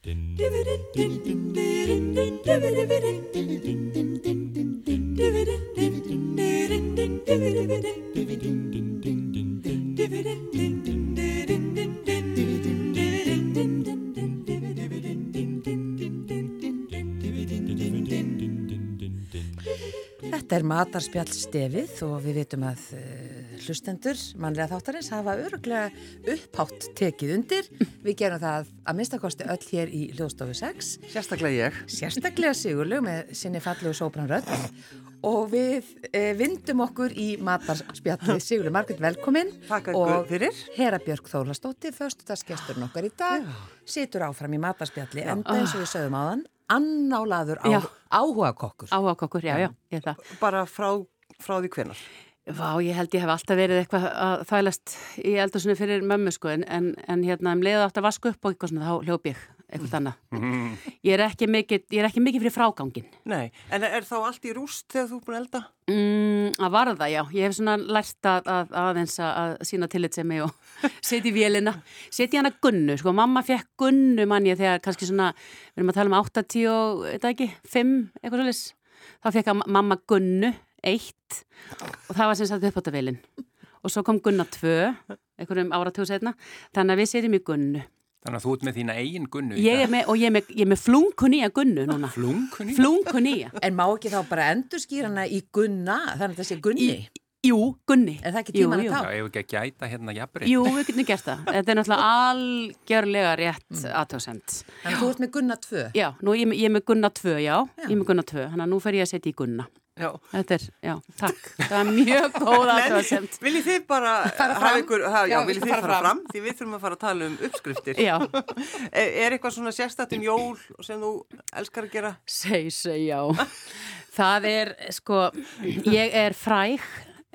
Þetta er matarspjall stefið og við veitum að uh, hlustendur mannlega þáttarins hafa öruglega upphátt tekið undir. Við gerum það að minnstakosti öll hér í hljóðstofu 6. Sérstaklega ég. Sérstaklega Sigurlug með sinni fallegu sóbranrödd og við uh, vindum okkur í matarspjallið. Sigurlug, margir velkomin. Takk fyrir. Hera Björg Þórlastóttir, föstudagsgesturinn okkar í dag, situr áfram í matarspjalli enda eins og við sögum á þann annálaður á, áhuga kokkur. Áhuga kokkur, já, já, ég það. Bara frá, frá því hvenar? Vá, ég held ég hef alltaf verið eitthvað að þælast í eldursunni fyrir mömmu sko en, en, en hérna um leiðu átt að vasku upp og eitthvað svona þá hljópi ég eitthvað annað. Ég er ekki mikið, er ekki mikið fyrir frágangin. Nei, en er þá allt í rúst þegar þú er búin að elda? Mm, að varða, já. Ég hef svona lært að, að aðeins að sína tillit sem ég og setja í vélina. Setja hana gunnu, sko. Mamma fekk gunnu manni þegar kannski svona, við erum að tala um 80 og, eitthvað ekki, 5, eitthvað svolítið. Þá fekk mamma gunnu, 1 og það var sem sagt uppháttavélin. Og svo kom gunna 2, einhverjum áratúr setna. Þannig að við setjum í gunnu. Þannig að þú ert með þína eigin gunnu Ég er með, og ég er með, ég er með flunkunýja gunnu núna. Flunkunýja? Flunkunýja. En má ekki þá bara endur skýrana í gunna, þannig að það sé gunni? Í, jú, gunni. Er það ekki tíman að jú. tá? Já, ég hef ekki að gæta hérna jafnbreytt. Jú, við getum gert það. Þetta er náttúrulega algjörlega rétt mm. aðtöðsend. Þannig að þú ert með gunna 2? Já, nú ég, ég er með gunna 2, já. já. Ég er með gunna 2, þannig að nú fer ég að setja í gunna. Já. Þetta er, já, takk. Það er mjög góð aðtöðsend. Viljið þið bara fara hafa fram? ykkur, hafa, já, Já, viljið þið fara fram? Því við þurfum að fara að tala um uppskriftir. Já. er, er eitthvað svona sérstætt um jól sem þú elskar að gera? Seg, seg, já. Það er, sko, ég er fræg,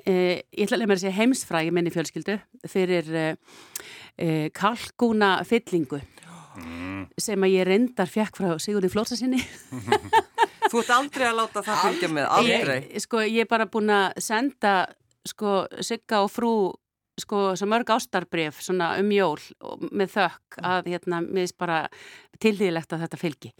eh, ég ætla að lemja að segja heimsfræg í minni fjölskyldu fyrir eh, eh, kalkúna fyllingu sem að ég reyndar fjekk frá Sigurði Flórsa sinni. Þú ert aldrei að láta það fylgja með, aldrei. Ég, sko, ég er bara búin að senda sko, Sigga og frú sko, svo mörg ástarbref svona um jól og með þökk að hérna, mér finnst bara tilþýðilegt að þetta fylgi.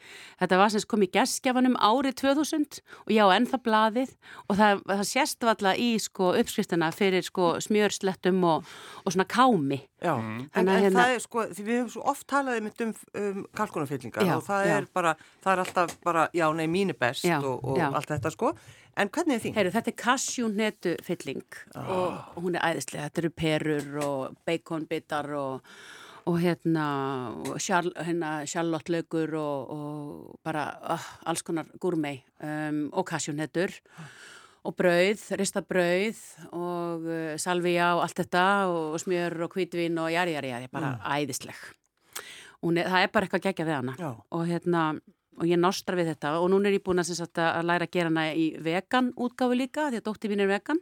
Þetta var sem kom í geskjafanum árið 2000 og já, ennþá blaðið og það, það sést valla í sko, uppskriftina fyrir sko, smjörslettum og, og svona kámi. Já, en, en hérna- það er sko, því við höfum svo oft talað um, um, um kalkunafyllingar Já, og það já. er bara, það er alltaf bara, já, nei, mín er best Já, og, og já. allt þetta sko. En hvernig er þín? Heyru, þetta er kassjúnetu fylling og hún er æðislega. Þetta eru perur og baconbitar og, og hérna, og sjal, hérna sjallottlaugur og, og bara uh, alls konar gúrmei um, og kassjúnetur og brauð, rista brauð og uh, salvia og allt þetta og smjör og hvítvin og jari, jari, jari, bara æðisleg. Hún er, það er bara eitthvað gegja við hana. Og hérna og ég nostra við þetta. Og núna er ég búin að, sagt, að læra að gera hana í vegan útgáfu líka því að dótti mín er vegan.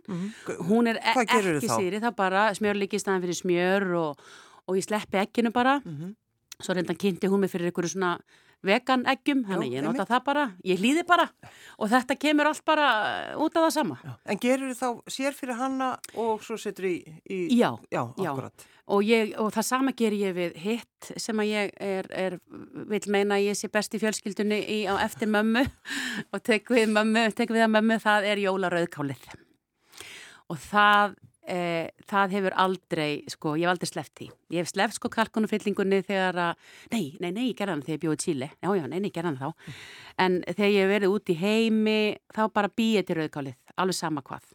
Hún er e ekki sýri, það bara smjörlíki í staðan fyrir smjör og, og ég sleppi ekkinu bara. Mhm. svo reyndan kynnti hún mig fyrir einhverju svona vegan eggjum, þannig að ég nota það bara ég hlýði bara. Og þetta kemur allt bara út af það sama. En gerur þá sér fyrir hanna og svo setur í, í Já, já, já. akkurat. og, ég, og það sama ger ég við hitt sem að ég er, er vil meina ég sé best í fjölskyldunni í, á eftir mömmu. Og tek við mömmu, tek við að mömmu, það er jólarauðkálið. Og það e, það hefur aldrei sko, ég hef aldrei sleppt því. Ég hef sleppt sko kalkunufyllingunni þegar að nei, nei, nei, ég gerði hann þegar ég bjóði Chile. Já, já, nei, nei, ég gerði hann þá. En þegar ég hef verið út í heimi þá bara býið til rauðkálið, alveg sama hvað.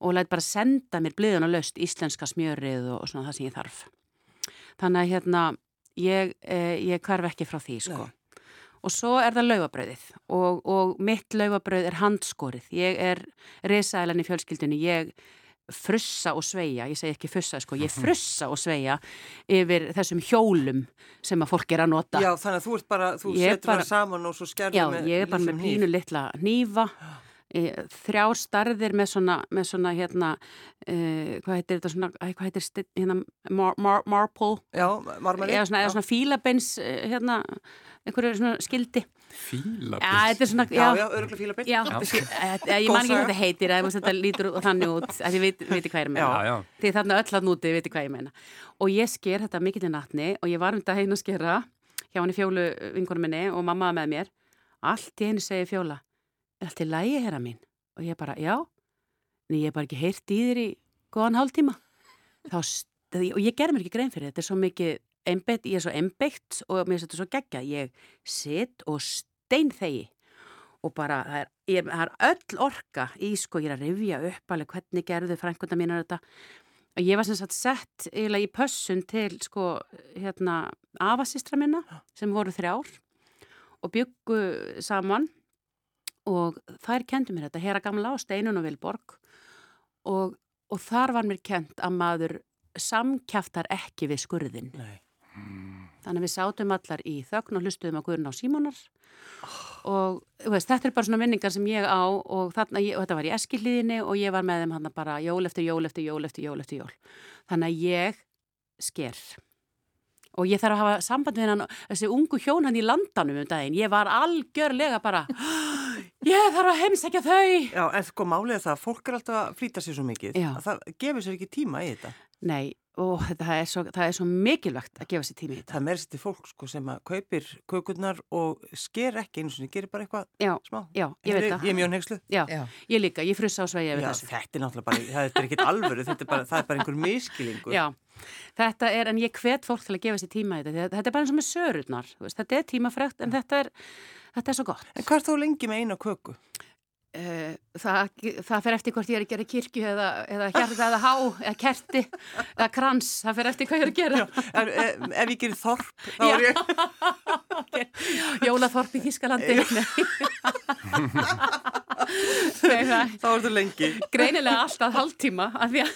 Og læt bara senda mér bliðun og löst íslenska smjörið og, og svona það sem ég þarf. Þannig að hérna, ég, eh, ég hverf ekki frá því, sko. Og svo er það laugabröðið og, og mitt laugabröð er handskorið. Ég er risaðilan í fjölskyldunni, ég frussa og sveia, ég segi ekki fussa, sko, ég frussa og sveia yfir þessum hjólum sem að fólk er að nota. Já, þannig að þú ert bara, þú Ég setur bara- það saman og svo skerður Já, með ég er bara með pínu litla nýfa, þrjár starðir með svona, með svona hérna, uh, hvað heitir þetta svona, hvað heitir sti- hérna, mar, mar, marple, Já, marmari. eða svona, svona fílabeins, eh, hérna, einhverju svona skildi. Fílabils. Já, þetta er svona, Já, já, já, örgulega fíla beint. já, já. ég man ekki hvað þetta heitir, eða þetta lítur þannig út, að ég veit, veit hvað ég er með. Já, já. Því þarna öll að núti, veit hvað ég meina. Og ég sker þetta mikill í natni og ég var um daginn að skera hjá henni fjólu vingunum minni og mamma með mér allt í einu segi fjóla er allt í lægi herra mín og ég bara, já en ég hef bara ekki heyrt í þér í góðan hálftíma þá, st- og ég ger mér ekki grein fyrir þetta er svo mikið einbeitt, ég er svo einbeitt og mér þetta svo geggja ég sit og stein þegi og bara, það er, ég, það er öll orka í sko, ég er að rifja upp alveg hvernig gerðu frænkunda mínar þetta. Og ég var sem sagt sett eiginlega í pössun til sko, hérna afasistra minna sem voru þrjár og byggu saman og þær kendi mér þetta, Hera Gamla og Steinun og Vilborg. Og, og þar var mér kent að maður samkjaftar ekki við skurðin Nei. Þannig að við sátum allar í þögn og hlustuðum á Guðrun á Símonar. Og þú veist, þetta er bara svona minningar sem ég á og, þarna, og þetta var í eskilíðinni og ég var með þeim hann bara jól eftir jól eftir jól eftir jól eftir jól. Þannig að ég sker. Og ég þarf að hafa samband við hann þessi ungu hjón hann í landanum um daginn. Ég var algjörlega bara ég þarf að heimsækja þau. Já, en sko málið það að fólk er alltaf að flýta sér svo mikið Já. að það gefur sér ekki tíma í þetta. Nei, og það er, svo, það er svo mikilvægt að gefa sér tími í þetta Það er sér til fólk sko sem að kaupir kökurnar og sker ekki einu sinni, gerir bara eitthvað Já, smá. já, ég veit Ég, það ég er mjög nexlu. Já, Já. ég líka, ég frussa á sveigja við Já, þessu þetta er náttúrulega bara, það er ekkit alvöru, þetta er bara, það er bara einhver miskilingur. Já, þetta er, en ég hvet fólk til að gefa sér tíma í þetta, þetta er bara eins og með sörurnar, þú veist, þetta er tímafrekt, en þetta er, þetta er svo gott. En hvað er þá lengi með eina köku? Uh, það, það fer eftir hvort ég er að gera kirkju eða, eða hjarta eða há, eða kerti, eða krans, það fer eftir hvað ég er að gera. Ef, ef, ef ég gerir þorp, þá Já. er ég... Jólaþorp í Þískalandi. Þá er þetta lengi. greinilega alltaf hálftíma, af því að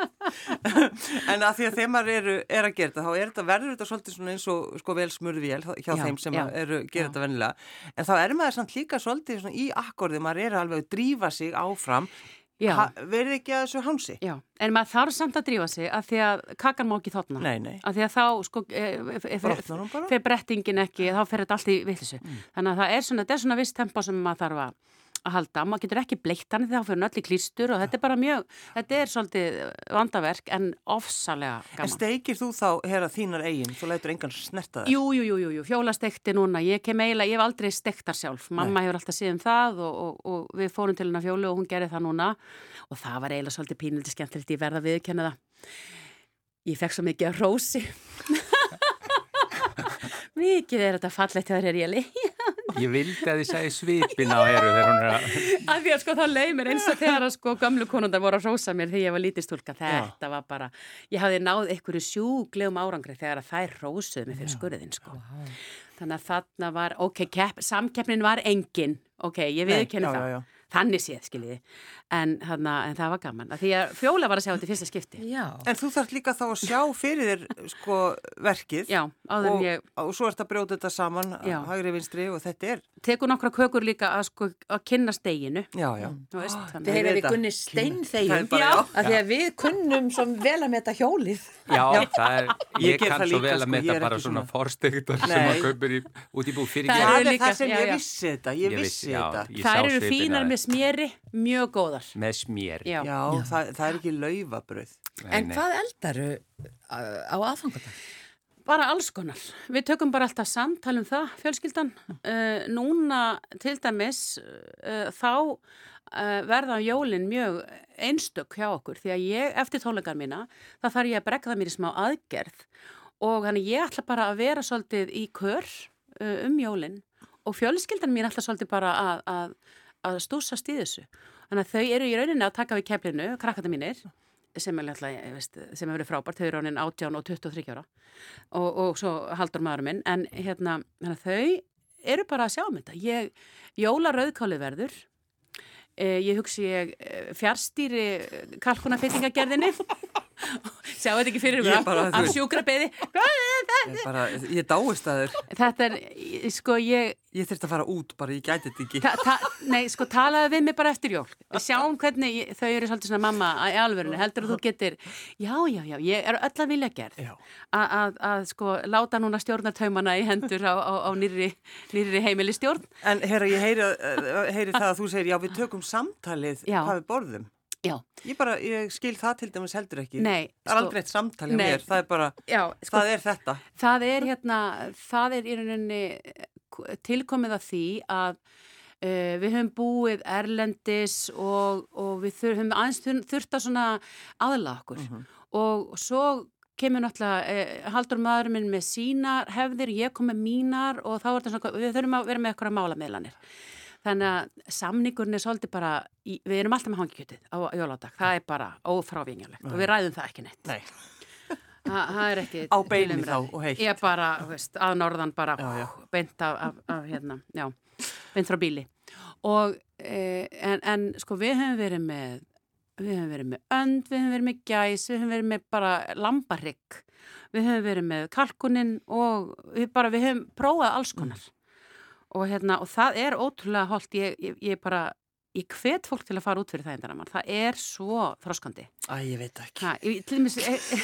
En að því að þeim eru, er að gera þetta, þá þetta, verður þetta svolítið svona eins og sko vel smurðvél hjá Já, þeim sem já, að eru gera já. þetta vennilega. En þá er maður samt líka svolítið í akkorði, maður er alveg að drífa sig áfram. Ha, verið ekki að þessu hánsi? já, en maður þarf samt að drífa sig af því að kakan má ekki þotna. Nei, nei. Af því að þá, sko, e, e, e, bara? fer brettingin ekki, þá fer þetta allt í villisu. Mm. Þannig að það er svona, svona viss tempo sem maður þarf að að halda, maður getur ekki bleitt hann þegar þá fyrir öll í klýstur og þetta er bara mjög, þetta er svolítið vandaverk en ofsalega En gaman. steikir þú þá, herra, þínar eigin, þú lætur engan snerta það? Jú, jú, jú, jú, jú, fjólastekti núna, ég kem eiginlega, ég hef aldrei stektar sjálf, mamma hefur alltaf síðan það og, og, og við fórum til hennar fjólu og hún gerði það núna og það var eiginlega svolítið pínildi skemmtilegt, ég verða að viðkenna það. Ég fekk svo mikið að rósi. mikið er þetta fallegt þegar er ég. Ég vildi að þið segi svipin á eru þegar hún er að... Af því að sko þá leið mér eins og þegar að sko gamlu konundar voru að rósa mér þegar ég var lítið stúlka. Þetta var bara, ég hafði náð einhverju sjúglegum árangri þegar að þær rósuðu mig fyrir skurðin sko. Þannig að þarna var, ok, kepp, samkeppnin var engin, ok, ég já, það. já, já. Þannig séð, skiljiði. En, þarna, en það var gaman. Af Því að fjóla var að sjá þetta í fyrsta skipti. Já. En þú þarf líka þá að sjá fyrir þér, sko, verkið. Já, áður en og, ég og svo ert að brjóta þetta saman, hægri vinstri og þetta er, teku nokkra kökur líka að sko að kynna steginu. já, já. Heyrið veit við það. Það bara, já. að því að við kunnum svo vel að meta hjólið. Já, það er, Ég ég kann það svo vel að sko, meta er bara svona svona- forstegtar sem að kaupir í, út í búð fyrir Það Það eru er líka- það sem ég vissi þetta, ég, vissi já, þetta. ég Þær sá eru fínar þér. Með smjeri, mjög góðar. Með smér. Já. Já, Það, það er ekki laufabröð. En nei. hvað eldaru á aðfangadag? Bara alls konar. Við tökum bara alltaf samtal um það, fjölskyldan. Uh, núna til dæmis uh, þá uh, verða jólin mjög einstök hjá okkur því að ég, eftir tónleikar mína, það þarf ég að bregða mér í smá aðgerð og þannig ég ætla bara að vera svolítið í kör uh, um jólin og fjölskyldan mín ætla svolítið bara að, að, að stúsast í þessu. Þannig að þau eru í rauninni að taka við keflinu, krakkata mínir, sem er alltaf, ég veist, sem hefur verið frábært, þau eru honin 18 og 23 ára og, og svo haldur maður minn, en hérna, þau eru bara að sjá um þetta. Ég, jóla rauðkálið verður, eh, ég hugsi ég eh, fjárstýri kalkunafittingagerðinni, sjá þetta ekki fyrir þú af veist- sjúkra beði. Ég, bara, ég dáist að þér. Þetta er, sko, ég, Ég þurfti að fara út bara, ég gæti þetta ekki. Ta, ta, nei, sko, talaðu við mig bara eftir jól. Við sjáum hvernig ég, þau eru svolítið svona mamma í alvörinu. Heldur að þú getur, já, já, já, ég er öll að vilja gerð. Að, að, sko, láta núna stjórnartaumana í hendur á, á, á nýrri, nýrri heimili stjórn. En herra, ég heyri, uh, heyri það að þú segir, já, við tökum samtalið Já. hvað við borðum. Já, Ég bara, ég skil það til dæmis heldur ekki. nei. Það er aldrei eitt samtal hjá Nei. mér, það er bara, Já, sko, það er þetta. það er hérna, það er í rauninni eh, tilkomið að því að uh, við höfum búið erlendis og, og við höfum aðeins þur, þurft að svona aðla okkur og svo kemur náttúrulega, eh, haldur maður minn með sínar hefðir, ég kom með mínar og þá er þetta svona, við þurfum að vera með eitthvað málameðlanir. Þannig að samningurinn er svolítið bara, í, við erum alltaf með hangikjötið á jólátak, það er bara ófrávingjulegt og við ræðum það ekki neitt. Nei. Þa, það er ekki Á umræðu. þá og heitt. Ég bara, þú veist, að norðan bara Já, já. beint af, af, af hérna, já, beint frá bíli. Og, e, en, en sko við höfum verið með, við höfum verið með önd, við höfum verið með gæs, við höfum verið með bara lambarrygg, við höfum verið með kalkuninn og við bara, við höfum prófað alls konar. Og hérna, og það er ótrúlega holdt, ég, ég, ég bara, ég hvet fólk til að fara út fyrir það eindanar mann, það er svo þroskandi. Æ, ég veit ekki. Ha, ég, dæmis, e, e,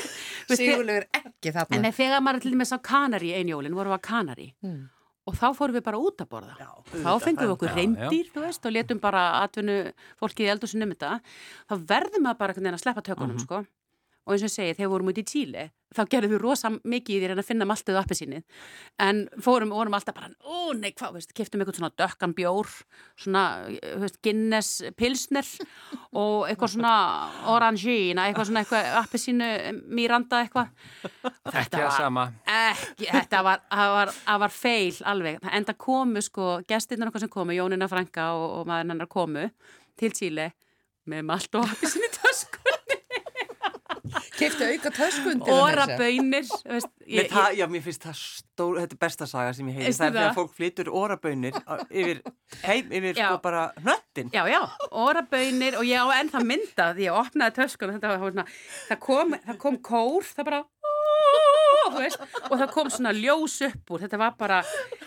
Sigurlegur ekki þarna. En þegar maður til dæmis á Kanari einjólin, vorum við á Kanari Mm. og þá fórum við bara út að borða. Já, þá fengum við okkur reyndir, þú veist, og letum bara atvinnu fólkið í eldursunum þetta. Þá verðum maður bara að sleppa tökunum, Mhm. sko. Og eins og ég segi, þegar við vorum út í Tíli, þá gerðum við rosa mikið í því að að finna maltuðu appi sínið. En fórum, vorum alltaf bara, ó nei, hvað, keftum eitthvað svona dökkan bjór, svona, þú veist, Guinness pilsner og eitthvað svona orangina, eitthvað svona eitthvað appi sínu, Miranda eitthvað. Ekki það sama. Ekki, þetta var, það var, það var feil alveg. Það enda komu sko, gestirnar okkar sem komu, Jónina Franka og, og maður hennar komu til Chile með malt og hafði sinni töskunni. Keiftu auka töskundir. Það, ég, já, mér finnst það stór, þetta er besta saga sem ég. Veistu Það er þegar það? fólk flytur orabönir yfir, heim, yfir Já. sko bara hnöttin. já, já, óra bönir og ég á ennþá mynda því ég opnaði þetta svona, það kom, það kom kór, það bara þú veist, og það kom svona ljós upp úr, þetta var bara,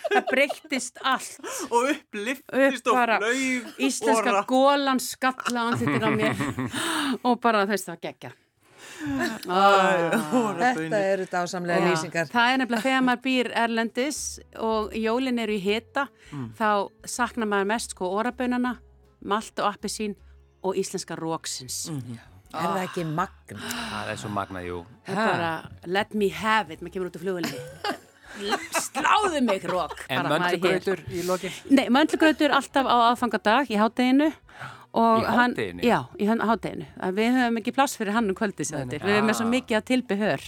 það breyttist allt. Og upp liftist og flög íslenska gólan skalla andlitin á mér og bara þú veist það geggja Þetta eru dásamlega lýsingar. það er nefnilega þegar maður býr erlendis og jólin eru í hita þá saknar maður mest sko orabönana malt og appisín og íslenska róksins Er það ekki magna? Það er svo magnað, jú. bara let me have it, maður kemur út á flugulinni sláðu mig rók En möndlugrautur í lokin? Nei, möndlugrautur alltaf á aðfangadag í hátteginu og Í hann- hádeginu? Já, í hann- hádeginu. Að Við höfum ekki pláss fyrir hann um kvöldi Nei, nei. Við höfum með svo mikið að tilbehör.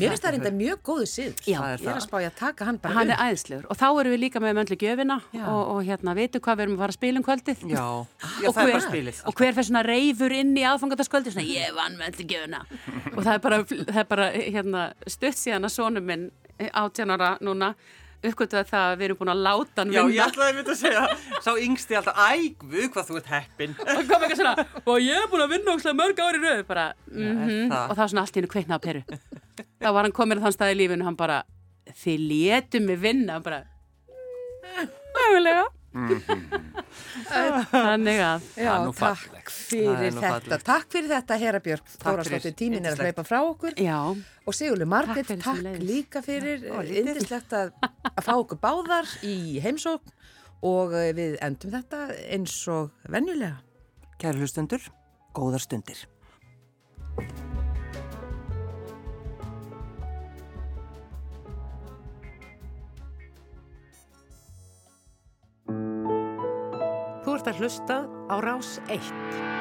Mér finnst það reynda mjög góðu er Ég er að spá ég að taka hann bara Hann upp. er æðislegur. Og þá erum við líka með möndlu gjöfina og, og hérna, veitu hvað við erum að fara að spila um kvöldið? Já, já og það er bara spilið. og hver fyrir svona reyfur inn í aðfangadagskvöldi svona ég vann möndlu gjöfina. Og það er bara, það er bara hérna, stutt síðan að sonum minn 18 ára núna uppgötuða það að við erum búin að láta hann Já, vinna. ég ætlaði að mynda að segja, sá yngsti alltaf, æg, við hvað þú ert heppin. og kom eitthvað svona og ég er búin að vinna ókslega mörg ári rauð bara, mm er það? og það var svona allt í hennu kveikna á peru. Þá var hann komin á þann stað í lífinu hann bara, þið létum mig vinna. Hann bara mögulega þannig að Já, takk fyrir þetta. Takk fyrir þetta, Hera Björk. fyrir. Þórastóttir, tíminn er að Yndislegt. hlaupa frá okkur. já, Og Sigurlu Margrét, Takk takk, líka fyrir. Lítið. Indislegt að, að fá okkur báðar í heimsókn og eh, við endum þetta eins og venjulega. Kæri hlustundur, góðar stundir. Ert að hlusta á Rás 1.